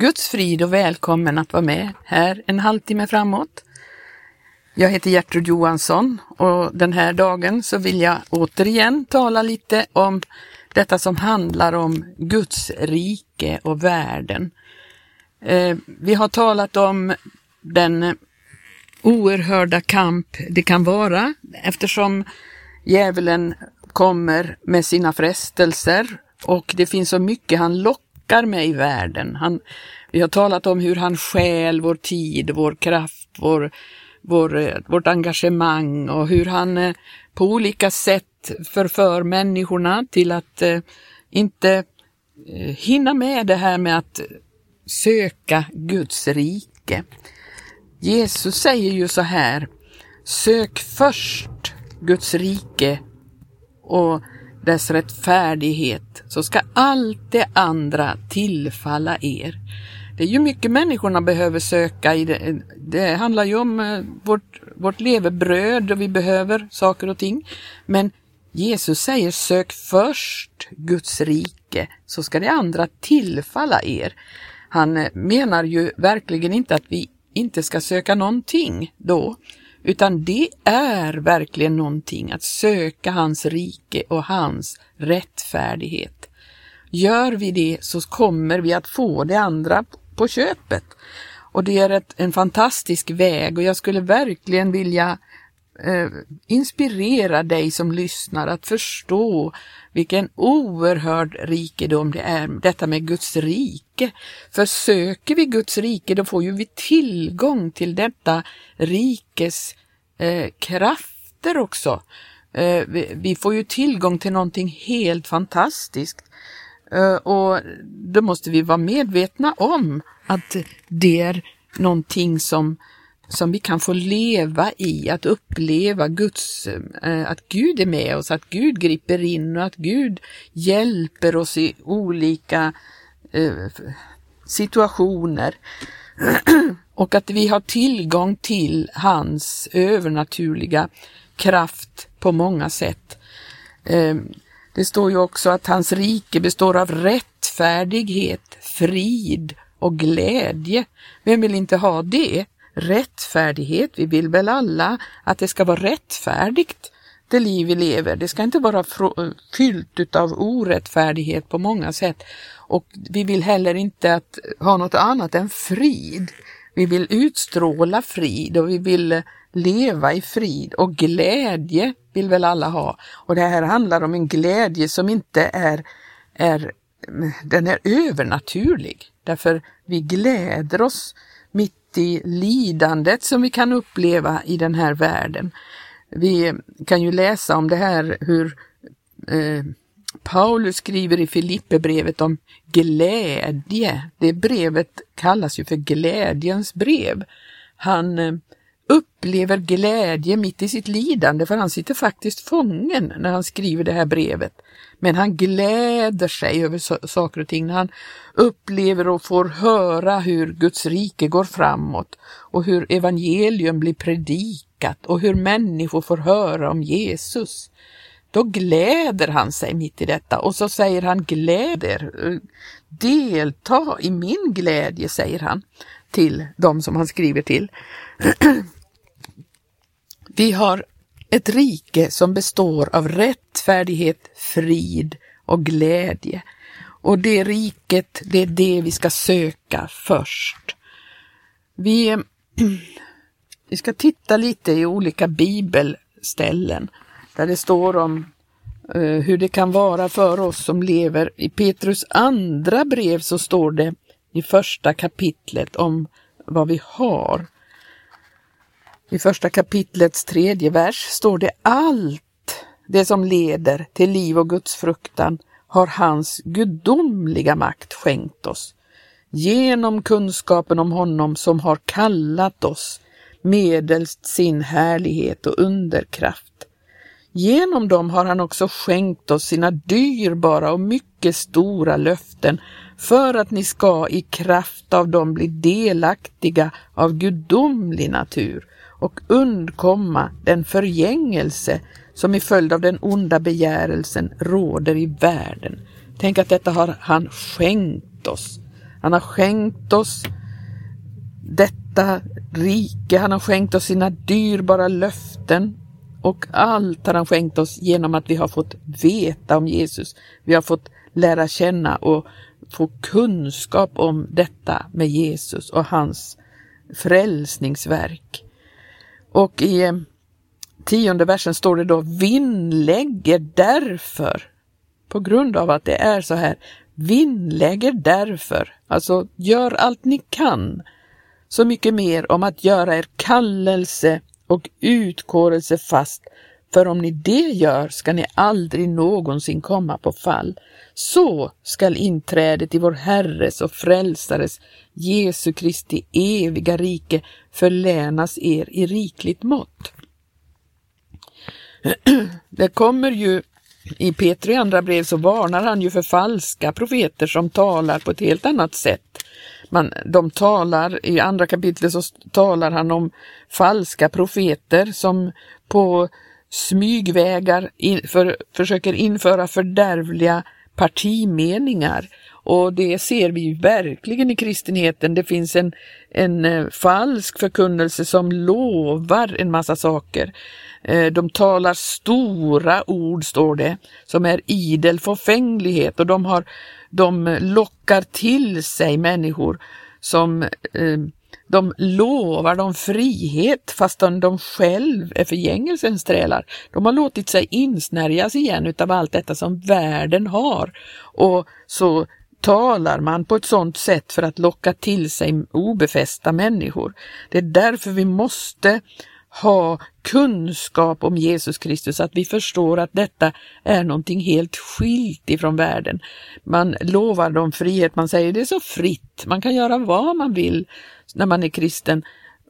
Guds frid och välkommen att vara med här en halvtimme framåt. Jag heter Gertrud Johansson och den här dagen så vill jag återigen tala lite om detta som handlar om Guds rike och världen. Eh, vi har talat om den oerhörda kamp det kan vara eftersom djävulen kommer med sina frestelser och det finns så mycket han lockar med i världen. Han, vi har talat om hur han stjäl vår tid, vår kraft, vår, vår, eh, vårt engagemang och hur han eh, på olika sätt förför människorna till att eh, inte hinna med det här med att söka Guds rike. Jesus säger ju så här, sök först Guds rike och dess rättfärdighet så ska allt det andra tillfalla er. Det är ju mycket människorna behöver söka i det. Det handlar ju om eh, vårt, vårt levebröd och vi behöver saker och ting. Men Jesus säger sök först Guds rike så ska det andra tillfalla er. Han eh, menar ju verkligen inte att vi inte ska söka någonting då, utan det är verkligen någonting att söka hans rike och hans rättfärdighet. Gör vi det så kommer vi att få det andra på köpet. Och det är ett, en fantastisk väg och jag skulle verkligen vilja eh, inspirera dig som lyssnar att förstå vilken oerhörd rikedom det är, detta med Guds rike. För söker vi Guds rike, då får ju vi tillgång till detta rikes eh, krafter också. Eh, vi, vi, får ju tillgång till någonting helt fantastiskt. Eh, och då måste vi vara medvetna om att det är någonting som som vi kan få leva i, att uppleva Guds, eh, att Gud är med oss, att Gud griper in och att Gud hjälper oss i olika eh, situationer. och att vi har tillgång till hans övernaturliga kraft på många sätt. Eh, det står ju också att hans rike består av rättfärdighet, frid och glädje. Vem vill inte ha det? Rättfärdighet. Vi vill väl alla att det ska vara rättfärdigt, det liv vi lever. Det ska inte vara fyllt av orättfärdighet på många sätt. Och vi vill heller inte att, ha något annat än frid. Vi vill utstråla frid och vi vill leva i frid och glädje vill väl alla ha. Och det här handlar om en glädje som inte är, är den är övernaturlig. Därför vi gläder oss mitt i lidandet som vi kan uppleva i den här världen. Vi kan ju läsa om det här hur eh, Paulus skriver i Filipperbrevet om glädje. Det brevet kallas ju för glädjens brev. Han eh, upplever glädje mitt i sitt lidande för han sitter faktiskt fången när han skriver det här brevet. Men han gläder sig över saker och ting när han upplever och får höra hur Guds rike går framåt och hur evangelium blir predikat och hur människor får höra om Jesus. Då gläder han sig mitt i detta och så säger han gläder, delta i min glädje, säger han till de som han skriver till. Vi har ett rike som består av rättfärdighet, frid och glädje. Och det riket, det är det vi ska söka först. Vi, vi ska titta lite i olika bibelställen där det står om uh, hur det kan vara för oss som lever. I Petrus andra brev så står det i första kapitlet om vad vi har. I första kapitlets tredje vers står det allt det som leder till liv och Guds fruktan har hans gudomliga makt skänkt oss genom kunskapen om honom som har kallat oss medelst sin härlighet och underkraft. Genom dem har han också skänkt oss sina dyrbara och mycket stora löften för att ni ska i kraft av dem bli delaktiga av gudomlig natur och undkomma den förgängelse som i följd av den onda begärelsen råder i världen. Tänk att detta har han skänkt oss. Han har skänkt oss detta rike, han har skänkt oss sina dyrbara löften och allt har han skänkt oss genom att vi har fått veta om Jesus. Vi har fått lära känna och få kunskap om detta med Jesus och hans frälsningsverk. Och i eh, tionde versen står det då vinnlägger därför, på grund av att det är så här, vinnlägger därför, alltså gör allt ni kan, så mycket mer om att göra er kallelse och utkårelse fast, för om ni det gör ska ni aldrig någonsin komma på fall. Så skall inträdet i vår Herres och Frälsares Jesu Kristi eviga rike förlänas er i rikligt mått. Det kommer ju i Petri andra brev så varnar han ju för falska profeter som talar på ett helt annat sätt. Man, de talar, i andra kapitlet så talar han om falska profeter som på smygvägar in, för, försöker införa fördärvliga partimeningar. Och det ser vi verkligen i kristenheten. Det finns en, en eh, falsk förkunnelse som lovar en massa saker. Eh, de talar stora ord, står det, som är idel förfänglighet och de, har, de lockar till sig människor som eh, de lovar dem frihet fastän de själv är förgängelsens trälar. De har låtit sig insnärjas igen utav allt detta som världen har och så talar man på ett sådant sätt för att locka till sig obefästa människor. Det är därför vi måste ha kunskap om Jesus Kristus, att vi förstår att detta är någonting helt skilt ifrån världen. Man lovar dem frihet, man säger det är så fritt, man kan göra vad man vill när man är kristen,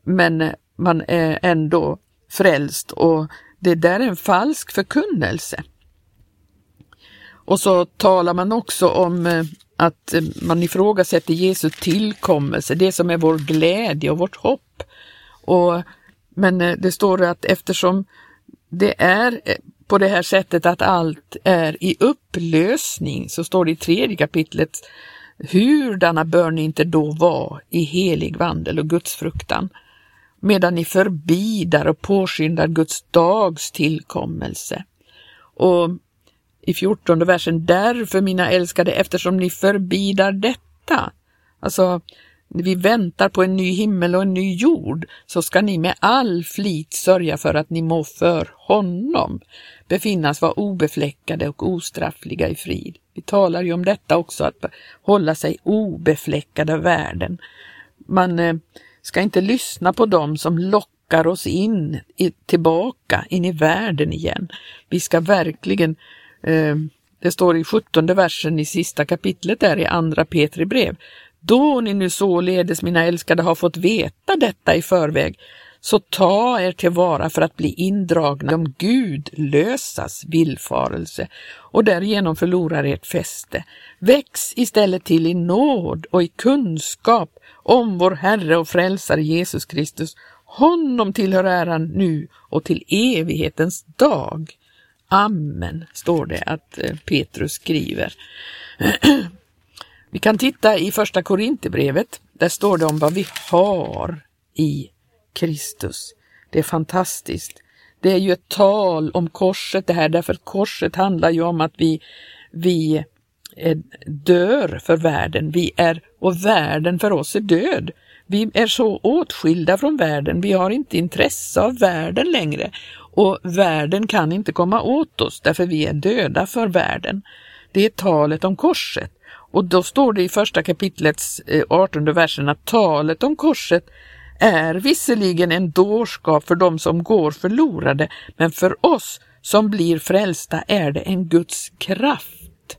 men man är ändå frälst och det där är en falsk förkunnelse. Och så talar man också om eh, att man ifrågasätter Jesu tillkommelse, det som är vår glädje och vårt hopp. Och men eh, det står att eftersom det är eh, på det här sättet att allt är i upplösning, så står det i tredje kapitlet, hurdana bör ni inte då vara i helig vandel och gudsfruktan, medan ni förbidar och påskyndar Guds dags tillkommelse. Och i fjortonde versen, därför mina älskade, eftersom ni förbidar detta. Alltså, vi väntar på en ny himmel och en ny jord, så ska ni med all flit sörja för att ni må för honom befinnas vara obefläckade och ostraffliga i frid. Vi talar ju om detta också, att hålla sig obefläckad av världen. Man eh, ska inte lyssna på dem som lockar oss in i, tillbaka in i världen igen. Vi ska verkligen eh, det står i 17 versen i sista kapitlet där i andra Petri brev. Då ni nu således, mina älskade, har fått veta detta i förväg, så ta er tillvara för att bli indragna om gudlösas villfarelse och därigenom förlorar ert fäste. Väx istället till i nåd och i kunskap om vår Herre och Frälsare Jesus Kristus. Honom tillhör äran nu och till evighetens dag. Amen, står det att eh, Petrus skriver. Vi kan titta i första Korinthierbrevet. Där står det om vad vi har i Kristus. Det är fantastiskt. Det är ju ett tal om korset det här, därför att korset handlar ju om att vi, vi dör för världen. Vi är, och världen för oss är död. Vi är så åtskilda från världen, vi har inte intresse av världen längre och världen kan inte komma åt oss därför vi är döda för världen. Det är talet om korset. Och då står det i första kapitlets eh, 18 versen att talet om korset är visserligen en dårskap för dem som går förlorade, men för oss som blir frälsta är det en Guds kraft.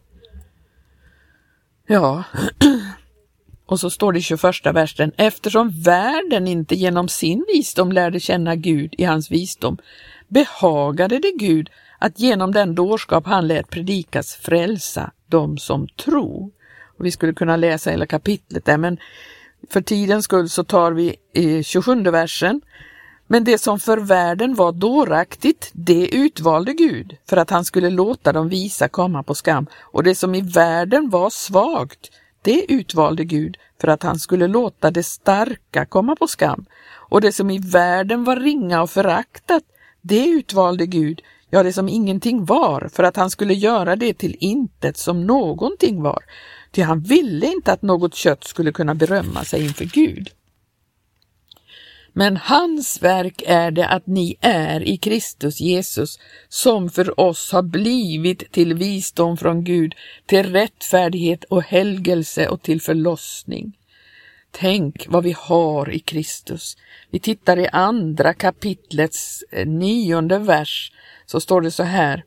Ja, och så står det i 21 versen, eftersom världen inte genom sin visdom lärde känna Gud i hans visdom, behagade det Gud att genom den dårskap han lät predikas frälsa dem som tror. Och vi skulle kunna läsa hela kapitlet där, men för tidens skull så tar vi eh, i 27 versen. Men det som för världen var dåraktigt, det utvalde Gud för att han skulle låta de visa komma på skam. Och det som i världen var svagt, det utvalde Gud för att han skulle låta det starka komma på skam. Och det som i världen var ringa och föraktat, det utvalde Gud, ja det som ingenting var, för att han skulle göra det till intet som någonting var. Ty han ville inte att något kött skulle kunna berömma sig inför Gud. Men hans verk är det att ni är i Kristus Jesus, som för oss har blivit till visdom från Gud, till rättfärdighet och helgelse och till förlossning. Tänk vad vi har i Kristus. Vi tittar i andra kapitlets eh, nionde vers, så står det så här.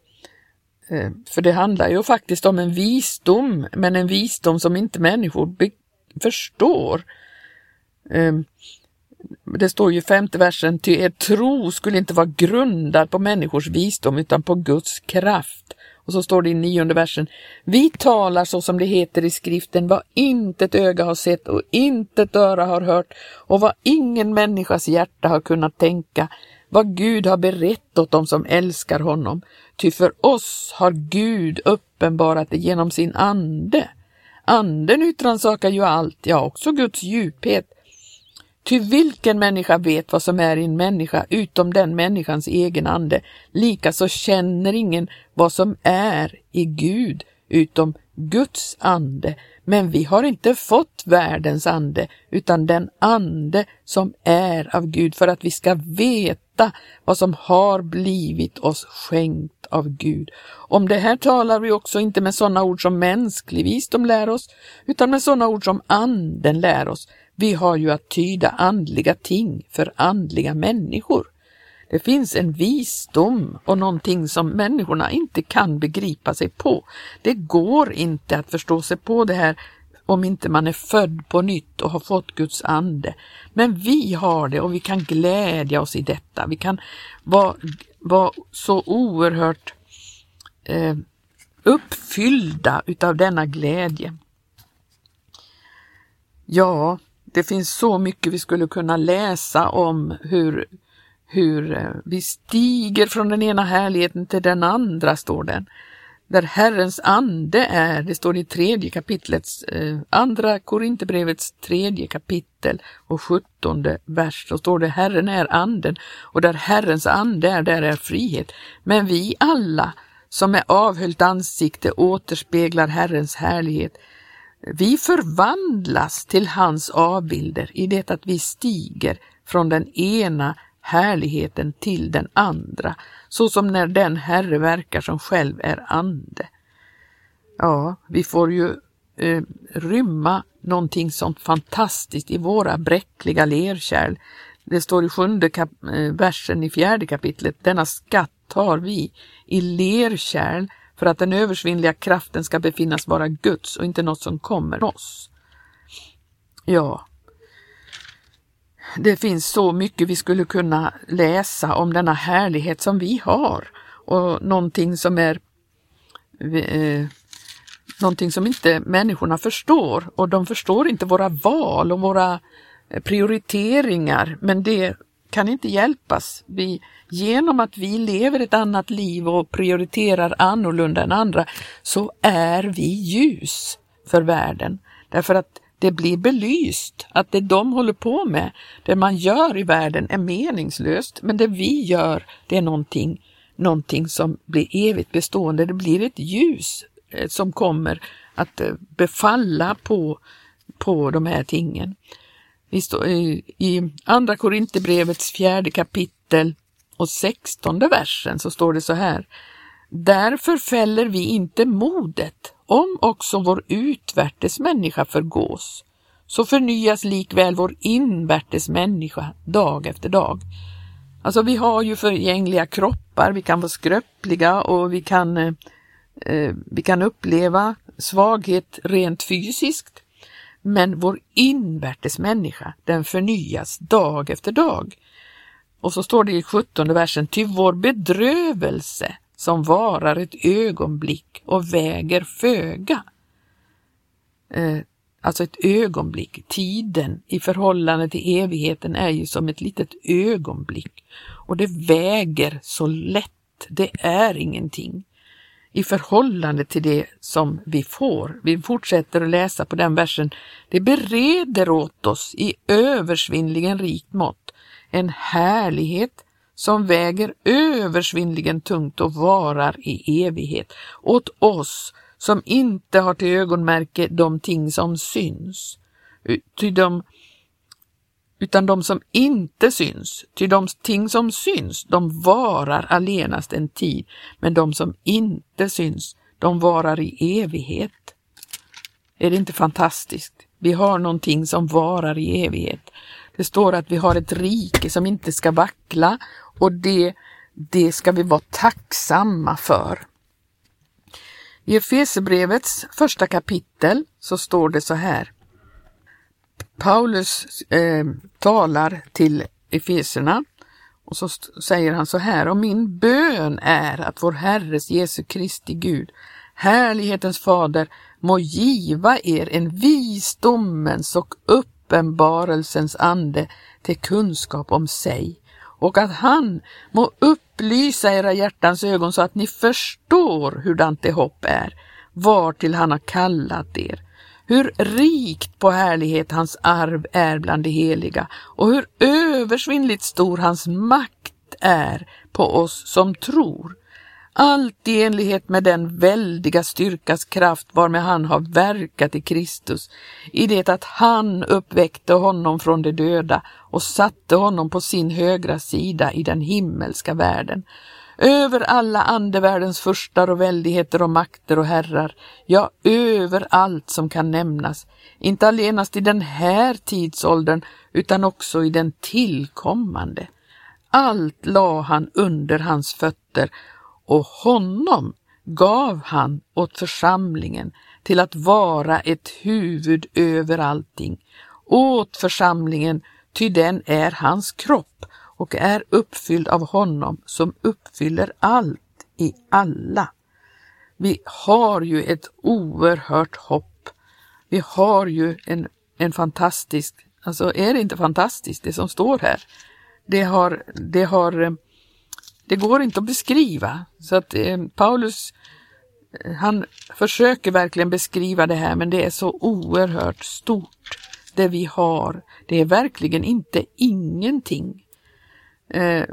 Eh, för det handlar ju faktiskt om en visdom, men en visdom som inte människor förstår. Ehm, det står ju i femte versen, ty er tro skulle inte vara grundad på människors visdom utan på Guds kraft. Och så står det i nionde versen, vi talar så som det heter i skriften, vad intet öga har sett och intet öra har hört och vad ingen människas hjärta har kunnat tänka, vad Gud har berett åt dem som älskar honom. Ty för oss har Gud uppenbarat det genom sin ande. Anden utransakar ju allt, ja också Guds djuphet. Ty vilken människa vet vad som är i en människa utom den människans egen ande? Likaså känner ingen vad som är i Gud utom Guds ande. Men vi har inte fått världens ande utan den ande som är av Gud för att vi ska veta vad som har blivit oss skänkt av Gud. Om det här talar vi också inte med sådana ord som mänsklig visdom lär oss utan med sådana ord som anden lär oss vi har ju att tyda andliga ting för andliga människor. Det finns en visdom och någonting som människorna inte kan begripa sig på. Det går inte att förstå sig på det här om inte man är född på nytt och har fått Guds ande. Men vi har det och vi kan glädja oss i detta. Vi kan vara, vara så oerhört eh, uppfyllda utav denna glädje. Ja, det finns så mycket vi skulle kunna läsa om hur, hur eh, vi stiger från den ena härligheten till den andra, står den. Där Herrens ande är, det står i tredje kapitlets, eh, andra Korinthierbrevets tredje kapitel och sjuttonde vers, så står det Herren är anden och där Herrens ande är, där är frihet. Men vi alla som med avhöljt ansikte återspeglar Herrens härlighet vi förvandlas till hans avbilder i det att vi stiger från den ena härligheten till den andra, så som när den Herre verkar som själv är ande. Ja, vi får ju eh, rymma någonting sånt fantastiskt i våra bräckliga lerkärl. Det står i sjunde eh, versen i fjärde kapitlet, denna skatt tar vi i lerkärl för att den översvinnliga kraften ska befinnas vara Guds och inte något som kommer oss. Ja, det finns så mycket vi skulle kunna läsa om denna härlighet som vi har och någonting som är eh, någonting som inte människorna förstår och de förstår inte våra val och våra eh, prioriteringar men det kan inte hjälpas. Vi, genom att vi lever ett annat liv och prioriterar annorlunda än andra så är vi ljus för världen. Därför att det blir belyst att det de håller på med, det man gör i världen är meningslöst, men det vi gör det är någonting, någonting som blir evigt bestående. Det blir ett ljus eh, som kommer att eh, befalla på, på de här tingen. I Andra Korinthierbrevets fjärde kapitel och sextonde versen så står det så här. Därför fäller vi inte modet, om också vår utvärtes människa förgås, så förnyas likväl vår invärtes människa dag efter dag. Alltså vi har ju förgängliga kroppar, vi kan vara skröpliga och vi kan, eh, vi kan uppleva svaghet rent fysiskt. Men vår invärtes människa, den förnyas dag efter dag. Och så står det i 17 versen, ty vår bedrövelse som varar ett ögonblick och väger föga. Eh, alltså ett ögonblick, tiden i förhållande till evigheten är ju som ett litet ögonblick och det väger så lätt, det är ingenting. i förhållande till det som vi får. Vi fortsätter att läsa på den versen. Det bereder åt oss i översvinnligen rikt mått en härlighet som väger översvinnligen tungt och varar i evighet åt oss som inte har till ögonmärke de ting som syns, ty de, utan de som inte syns, ty de ting som syns, de varar allenast en tid, men de som inte syns, de varar i evighet. Är det inte fantastiskt? Vi har någonting som varar i evighet. Det står att vi har ett rike som inte ska vackla och det, det ska vi vara tacksamma för. I Efesierbrevets första kapitel så står det så här. Paulus eh, talar till Efeserna och så säger han så här, och min bön är att vår Herres Jesu Kristi Gud, härlighetens fader, må giva er en visdomens och uppenbarelsens ande till kunskap om sig och att han må upplysa era hjärtans ögon så att ni förstår hurdant det hopp är, vartill han har kallat er, hur rikt på härlighet hans arv är bland de heliga och hur översvinnligt stor hans makt är på oss som tror allt i enlighet med den väldiga styrkas kraft varmed han har verkat i Kristus, i det att han uppväckte honom från de döda och satte honom på sin högra sida i den himmelska världen, över alla andevärldens furstar och väldigheter och makter och herrar, ja, över allt som kan nämnas, inte allenast i den här tidsåldern, utan också i den tillkommande. Allt la han under hans fötter och honom gav han åt församlingen till att vara ett huvud över allting, åt församlingen, ty den är hans kropp och är uppfylld av honom som uppfyller allt i alla. Vi har ju ett oerhört hopp. Vi har ju en, en fantastisk, alltså är det inte fantastiskt det som står här? Det har, det har eh, det går inte att beskriva. Så att eh, Paulus, eh, han försöker verkligen beskriva det här, men det är så oerhört stort det vi har. Det är verkligen inte ingenting. Eh,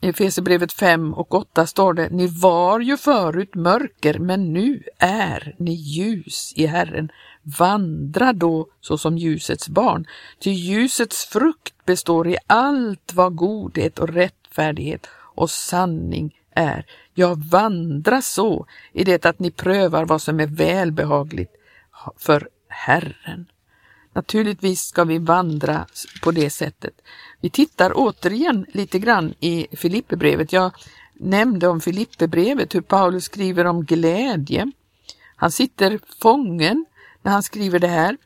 i Efesierbrevet 5 och 8 står det, ni var ju förut mörker, men nu är ni ljus i Herren. Vandra då såsom ljusets barn, ty ljusets frukt består i allt vad godhet och rättfärdighet och sanning är. Ja, vandra så i det att ni prövar vad som är välbehagligt för Herren. Naturligtvis ska vi vandra på det sättet. Vi tittar återigen lite grann i Filipperbrevet. Jag nämnde om Filipperbrevet, hur Paulus skriver om glädje. Han sitter fången när han skriver det här,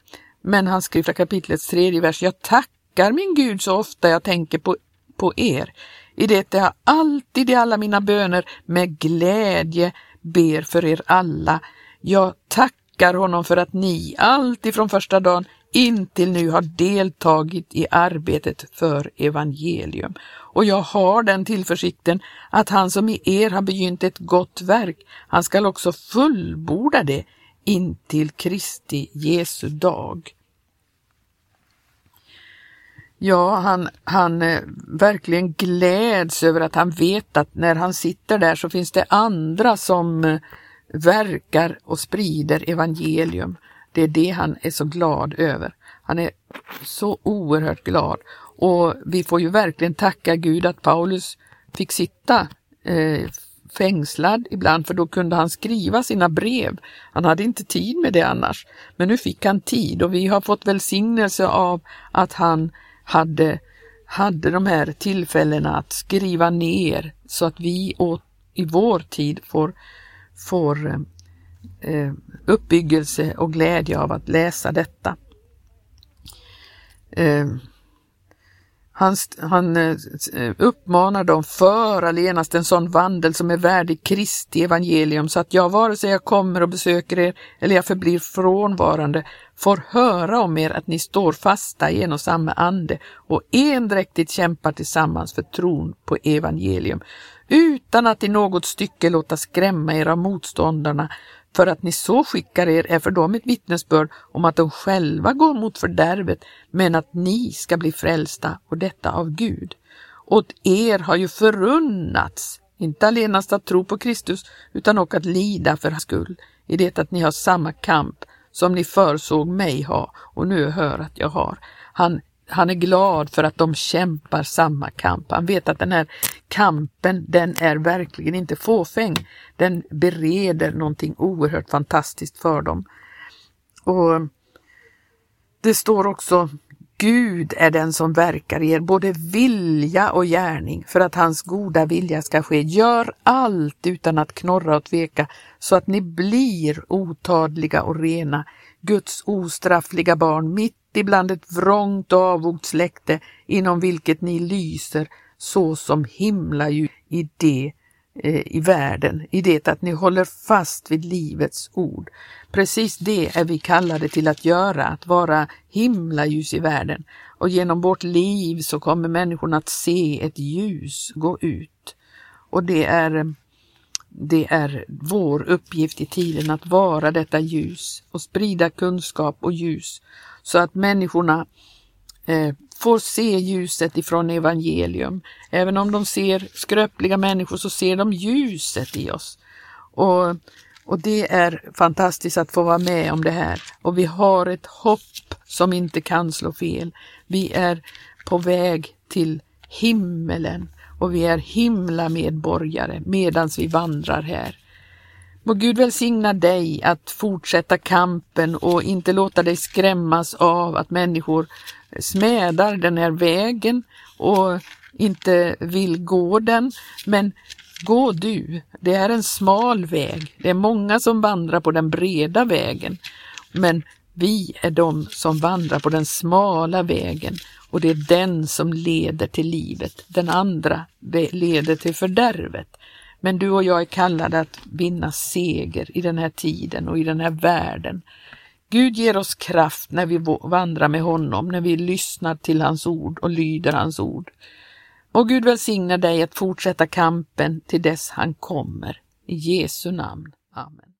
men han skriver kapitlets tredje vers. Jag tackar min Gud så ofta jag tänker på, på er i det jag alltid i alla mina böner med glädje ber för er alla. Jag tackar honom för att ni alltid från första dagen intill nu har deltagit i arbetet för evangelium. Och jag har den tillförsikten att han som i er har begynt ett gott verk, han skall också fullborda det intill Kristi Jesu dag. Ja, han, han eh, verkligen gläds över att han vet att när han sitter där så finns det andra som eh, verkar och sprider evangelium. Det är det han är så glad över. Han är så oerhört glad och vi får ju verkligen tacka Gud att Paulus fick sitta eh, fängslad ibland för då kunde han skriva sina brev. Han hade inte tid med det annars. Men nu fick han tid och vi har fått välsignelse av att han hade, hade de här tillfällena att skriva ner så att vi åt, i vår tid får, får eh, uppbyggelse och glädje av att läsa detta. Eh, han, han eh, eh, uppmanar dem, för allenast en sån vandel som är värdig Kristi evangelium, så att jag vare sig jag kommer och besöker er eller jag förblir frånvarande, får höra om er att ni står fasta i en och samma ande och endräktigt kämpar tillsammans för tron på evangelium, utan att i något stycke låta skrämma er av motståndarna, för att ni så skickar er är för dem ett vittnesbörd om att de själva går mot fördärvet, men att ni ska bli frälsta och detta av Gud. Åt er har ju förunnats, inte allenast att tro på Kristus, utan också att lida för hans skull, i det att ni har samma kamp som ni försåg mig ha och nu hör att jag har. Han han är glad för att de kämpar samma kamp. Han vet att den här kampen, den är verkligen inte fåfäng. Den bereder någonting oerhört fantastiskt för dem. Och Det står också Gud är den som verkar i er, både vilja och gärning, för att hans goda vilja ska ske. Gör allt utan att knorra och tveka, så att ni blir otadliga och rena, Guds ostraffliga barn, mitt ibland ett vrångt och släkte inom vilket ni lyser så som himlaljus i det eh, i världen, i det att ni håller fast vid livets ord. Precis det är vi kallade till att göra, att vara himlaljus i världen. Och genom vårt liv så kommer människorna att se ett ljus gå ut. Och det är, eh, det är vår uppgift i tiden att vara detta ljus och sprida kunskap och ljus så att människorna eh, får se ljuset ifrån evangelium. Även om de ser skröpliga människor så ser de ljuset i oss. Och, och det är fantastiskt att få vara med om det här. Och vi har ett hopp som inte kan slå fel. Vi är på väg till himmelen och vi är himla medborgare medans vi vandrar här. Må Gud välsigna dig att fortsätta kampen och inte låta dig skrämmas av att människor smädar den här vägen och inte vill gå den. Men gå du, det är en smal väg. Det är många som vandrar på den breda vägen. Men vi är de som vandrar på den smala vägen och det är den som leder till livet. Den andra leder till fördärvet. Men du och jag är kallade att vinna seger i den här tiden och i den här världen. Gud ger oss kraft när vi vandrar med honom, när vi lyssnar till hans ord och lyder hans ord. Och Gud välsigna dig att fortsätta kampen till dess han kommer. I Jesu namn. Amen.